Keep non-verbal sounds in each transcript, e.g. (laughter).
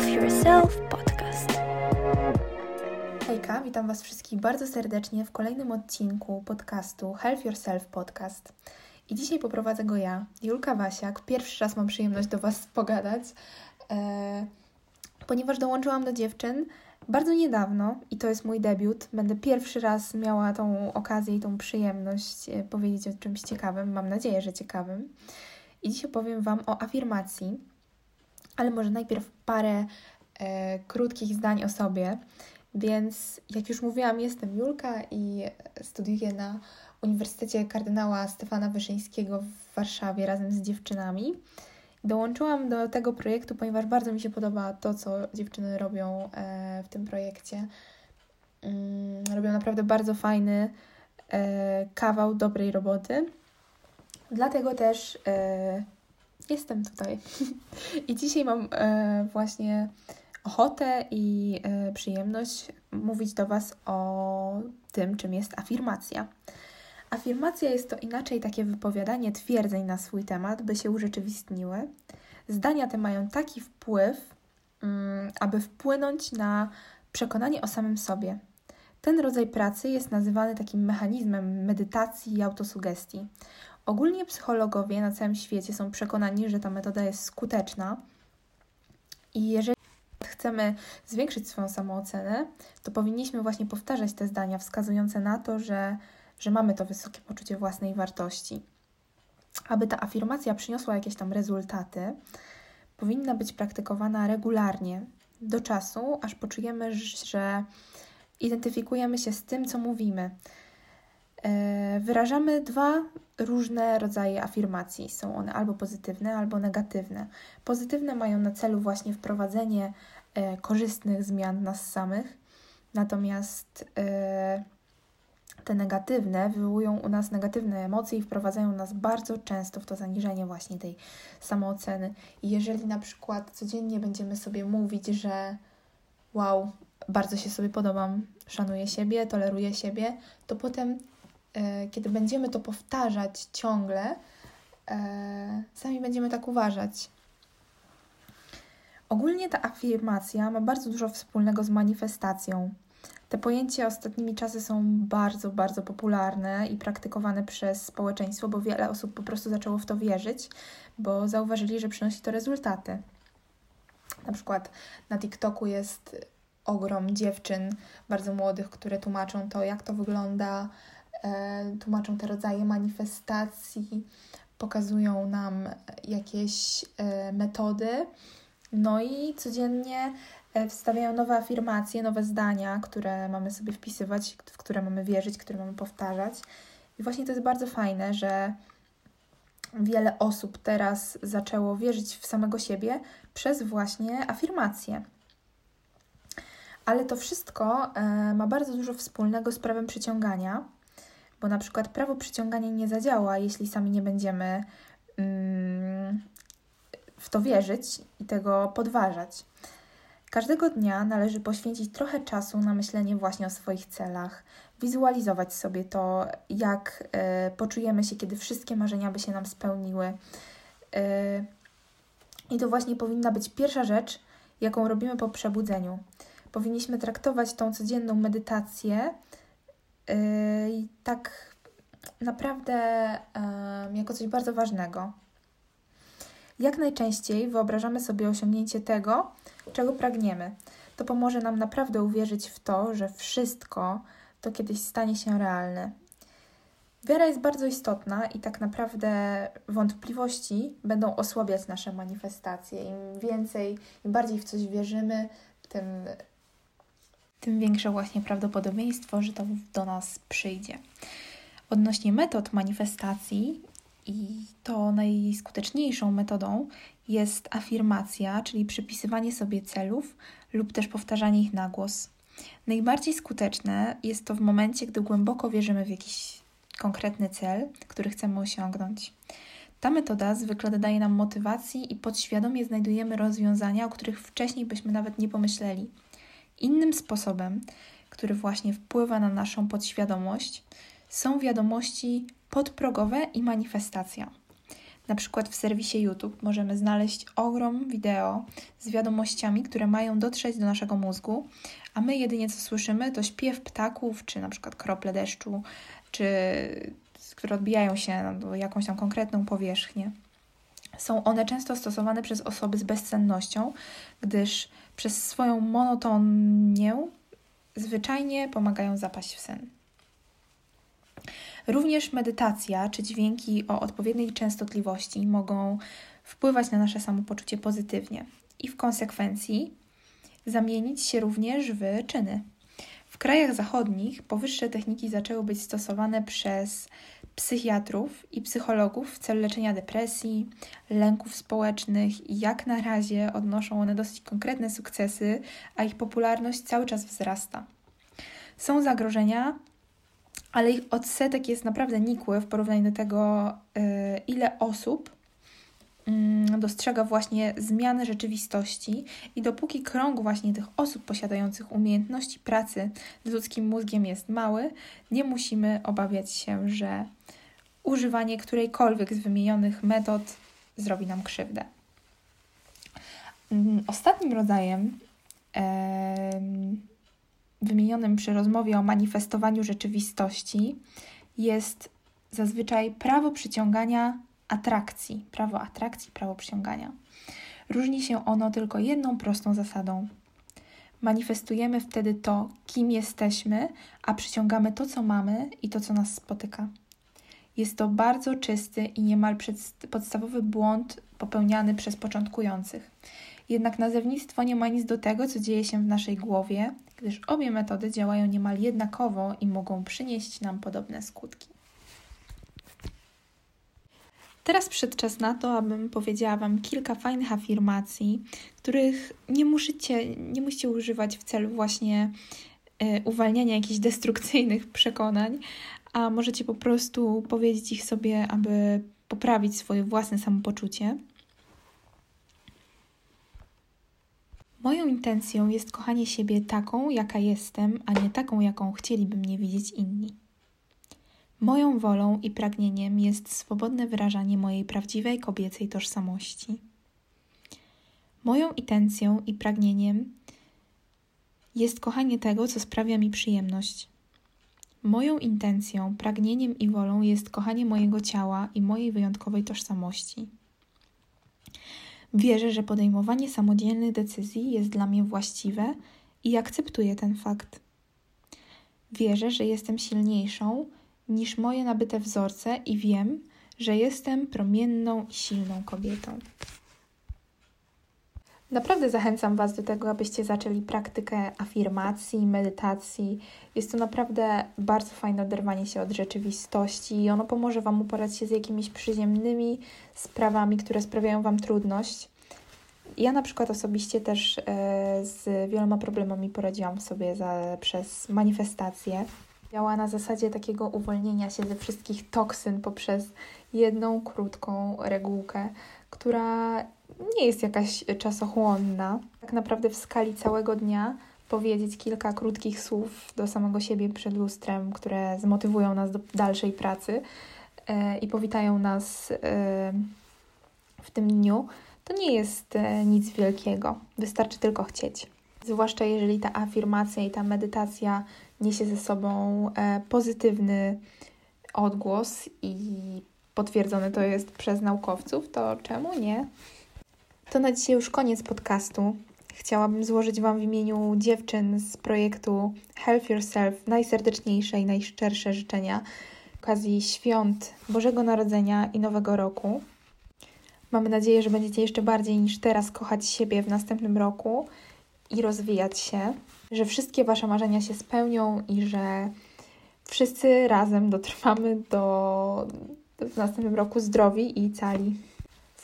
Help Yourself Podcast. Hejka, witam Was wszystkich bardzo serdecznie w kolejnym odcinku podcastu Help Yourself Podcast. I dzisiaj poprowadzę go ja, Julka Wasiak. Pierwszy raz mam przyjemność do Was pogadać, e, ponieważ dołączyłam do dziewczyn bardzo niedawno i to jest mój debiut. Będę pierwszy raz miała tą okazję i tą przyjemność e, powiedzieć o czymś ciekawym. Mam nadzieję, że ciekawym. I dzisiaj powiem Wam o afirmacji, ale może najpierw parę e, krótkich zdań o sobie. Więc, jak już mówiłam, jestem Julka i studiuję na Uniwersytecie Kardynała Stefana Wyszyńskiego w Warszawie razem z dziewczynami. Dołączyłam do tego projektu, ponieważ bardzo mi się podoba to, co dziewczyny robią e, w tym projekcie. Mm, robią naprawdę bardzo fajny e, kawał dobrej roboty. Dlatego też e, jestem tutaj. (laughs) I dzisiaj mam właśnie ochotę i przyjemność mówić do Was o tym, czym jest afirmacja. Afirmacja jest to inaczej takie wypowiadanie twierdzeń na swój temat, by się urzeczywistniły. Zdania te mają taki wpływ, mm, aby wpłynąć na przekonanie o samym sobie. Ten rodzaj pracy jest nazywany takim mechanizmem medytacji i autosugestii. Ogólnie psychologowie na całym świecie są przekonani, że ta metoda jest skuteczna i jeżeli chcemy zwiększyć swoją samoocenę, to powinniśmy właśnie powtarzać te zdania wskazujące na to, że że mamy to wysokie poczucie własnej wartości. Aby ta afirmacja przyniosła jakieś tam rezultaty, powinna być praktykowana regularnie, do czasu, aż poczujemy, że identyfikujemy się z tym, co mówimy. E, wyrażamy dwa różne rodzaje afirmacji. Są one albo pozytywne, albo negatywne. Pozytywne mają na celu właśnie wprowadzenie e, korzystnych zmian nas samych, natomiast e, te negatywne wywołują u nas negatywne emocje i wprowadzają nas bardzo często w to zaniżenie właśnie tej samooceny. I jeżeli na przykład codziennie będziemy sobie mówić, że wow, bardzo się sobie podobam, szanuję siebie, toleruję siebie, to potem, kiedy będziemy to powtarzać ciągle, e, sami będziemy tak uważać. Ogólnie ta afirmacja ma bardzo dużo wspólnego z manifestacją. Te pojęcia ostatnimi czasy są bardzo, bardzo popularne i praktykowane przez społeczeństwo, bo wiele osób po prostu zaczęło w to wierzyć, bo zauważyli, że przynosi to rezultaty. Na przykład na TikToku jest ogrom dziewczyn bardzo młodych, które tłumaczą to, jak to wygląda, e, tłumaczą te rodzaje manifestacji, pokazują nam jakieś e, metody. No i codziennie E, wstawiają nowe afirmacje, nowe zdania, które mamy sobie wpisywać, w które mamy wierzyć, które mamy powtarzać. I właśnie to jest bardzo fajne, że wiele osób teraz zaczęło wierzyć w samego siebie przez właśnie afirmacje. Ale to wszystko e, ma bardzo dużo wspólnego z prawem przyciągania, bo na przykład prawo przyciągania nie zadziała, jeśli sami nie będziemy mm, w to wierzyć i tego podważać. Każdego dnia należy poświęcić trochę czasu na myślenie właśnie o swoich celach, wizualizować sobie to, jak y, poczujemy się, kiedy wszystkie marzenia by się nam spełniły. Y, I to właśnie powinna być pierwsza rzecz, jaką robimy po przebudzeniu. Powinniśmy traktować tą codzienną medytację tak naprawdę jako coś bardzo ważnego. Jak najczęściej wyobrażamy sobie osiągnięcie tego, czego pragniemy. To pomoże nam naprawdę uwierzyć w to, że wszystko to kiedyś stanie się realne. Wiara jest bardzo istotna i tak naprawdę wątpliwości będą osłabiać nasze manifestacje. Im więcej, im bardziej w coś wierzymy, tym, tym większe właśnie prawdopodobieństwo, że to do nas przyjdzie. Odnośnie metod manifestacji, i to najskuteczniejszą metodą jest afirmacja, czyli przypisywanie sobie celów lub też powtarzanie ich na głos. Najbardziej skuteczne jest to w momencie, gdy głęboko wierzymy w jakiś konkretny cel, który chcemy osiągnąć. Ta metoda zwykle dodaje nam motywacji i podświadomie znajdujemy rozwiązania, o których wcześniej byśmy nawet nie pomyśleli. Innym sposobem, który właśnie wpływa na naszą podświadomość, są wiadomości podprogowe i manifestacja. Na przykład w serwisie YouTube możemy znaleźć ogrom wideo z wiadomościami, które mają dotrzeć do naszego mózgu, a my jedynie co słyszymy to śpiew ptaków, czy na przykład krople deszczu, czy które odbijają się na jakąś tam konkretną powierzchnię. Są one często stosowane przez osoby z bezsennością, gdyż przez swoją monotonię zwyczajnie pomagają zapaść w sen. Również medytacja czy dźwięki o odpowiedniej częstotliwości mogą wpływać na nasze samopoczucie pozytywnie i w konsekwencji zamienić się również w czyny. W krajach zachodnich powyższe techniki zaczęły być stosowane przez psychiatrów i psychologów w celu leczenia depresji, lęków społecznych i jak na razie odnoszą one dosyć konkretne sukcesy, a ich popularność cały czas wzrasta. Są zagrożenia, ale ich odsetek jest naprawdę nikły w porównaniu do tego, y, ile osób dostrzega właśnie zmiany rzeczywistości i dopóki krąg właśnie tych osób posiadających umiejętności pracy z ludzkim mózgiem jest mały, nie musimy obawiać się, że używanie którejkolwiek z wymienionych metod zrobi nam krzywdę. Mm, ostatnim rodzajem wymienionym przy rozmowie o manifestowaniu rzeczywistości jest zazwyczaj prawo przyciągania atrakcji. Prawo atrakcji, prawo przyciągania. Różni się ono tylko jedną prostą zasadą. Manifestujemy wtedy to, kim jesteśmy, a przyciągamy to, co mamy i to, co nas spotyka. Jest to bardzo czysty i niemal podstawowy błąd popełniany przez początkujących. Jednak nazewnictwo nie ma nic do tego, co dzieje się w naszej głowie, gdyż obie metody działają niemal jednakowo i mogą przynieść nam podobne skutki. Teraz przyszedł czas na to, abym powiedziała Wam kilka fajnych afirmacji, których nie musicie, nie musicie używać w celu właśnie y, uwalniania jakichś destrukcyjnych (laughs) przekonań, a możecie po prostu powiedzieć ich sobie, aby poprawić swoje własne samopoczucie. Moją intencją jest kochanie siebie taką, jaka jestem, a nie taką, jaką chcieliby mnie widzieć inni. Moją wolą i pragnieniem jest swobodne wyrażanie mojej prawdziwej kobiecej tożsamości. Moją intencją i pragnieniem jest kochanie tego, co sprawia mi przyjemność. Moją intencją, pragnieniem i wolą jest kochanie mojego ciała i mojej wyjątkowej tożsamości. Wierzę, że podejmowanie samodzielnych decyzji jest dla mnie właściwe i akceptuję ten fakt. Wierzę, że jestem silniejszą niż moje nabyte wzorce i wiem, że jestem promienną i silną kobietą. Naprawdę zachęcam Was do tego, abyście zaczęli praktykę afirmacji, medytacji. Jest to naprawdę bardzo fajne oderwanie się od rzeczywistości i ono pomoże Wam uporać się z jakimiś przyziemnymi sprawami, które sprawiają Wam trudność. Ja na przykład osobiście też e, z wieloma problemami poradziłam sobie za, przez manifestację. Działa na zasadzie takiego uwolnienia się ze wszystkich toksyn poprzez jedną krótką regułkę, która nie jest jakaś czasochłonna. Tak naprawdę w skali całego dnia powiedzieć kilka krótkich słów do samego siebie przed lustrem, które zmotywują nas do dalszej pracy e, i powitają nas e, w tym dniu, to nie jest e, nic wielkiego. Wystarczy tylko chcieć. Zwłaszcza jeżeli ta afirmacja i ta medytacja niesie ze sobą pozytywny odgłos i potwierdzone to jest przez naukowców, to czemu nie? To na dzisiaj już koniec podcastu. Chciałabym złożyć Wam w imieniu dziewczyn z projektu Help Yourself najserdeczniejsze i najszczersze życzenia okazji świąt Bożego Narodzenia i Nowego Roku. Mamy nadzieję, że będziecie jeszcze bardziej niż teraz kochać siebie w następnym roku i rozwijać się, że wszystkie Wasze marzenia się spełnią i że wszyscy razem dotrwamy do w następnym roku zdrowi i cali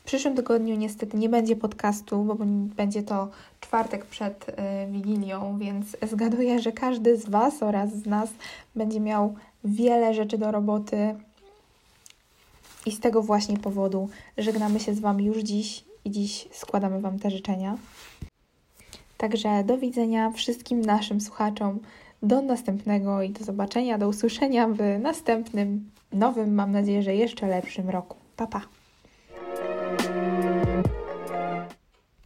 przyszłym tygodniu niestety nie będzie podcastu, bo będzie to czwartek przed y, Wigilią, więc zgaduję, że każdy z Was oraz z nas będzie miał wiele rzeczy do roboty. I z tego właśnie powodu żegnamy się z Wami już dziś i dziś składamy Wam te życzenia. Także do widzenia wszystkim naszym słuchaczom. Do następnego i do zobaczenia, do usłyszenia w następnym, nowym, mam nadzieję, że jeszcze lepszym roku. Pa, pa!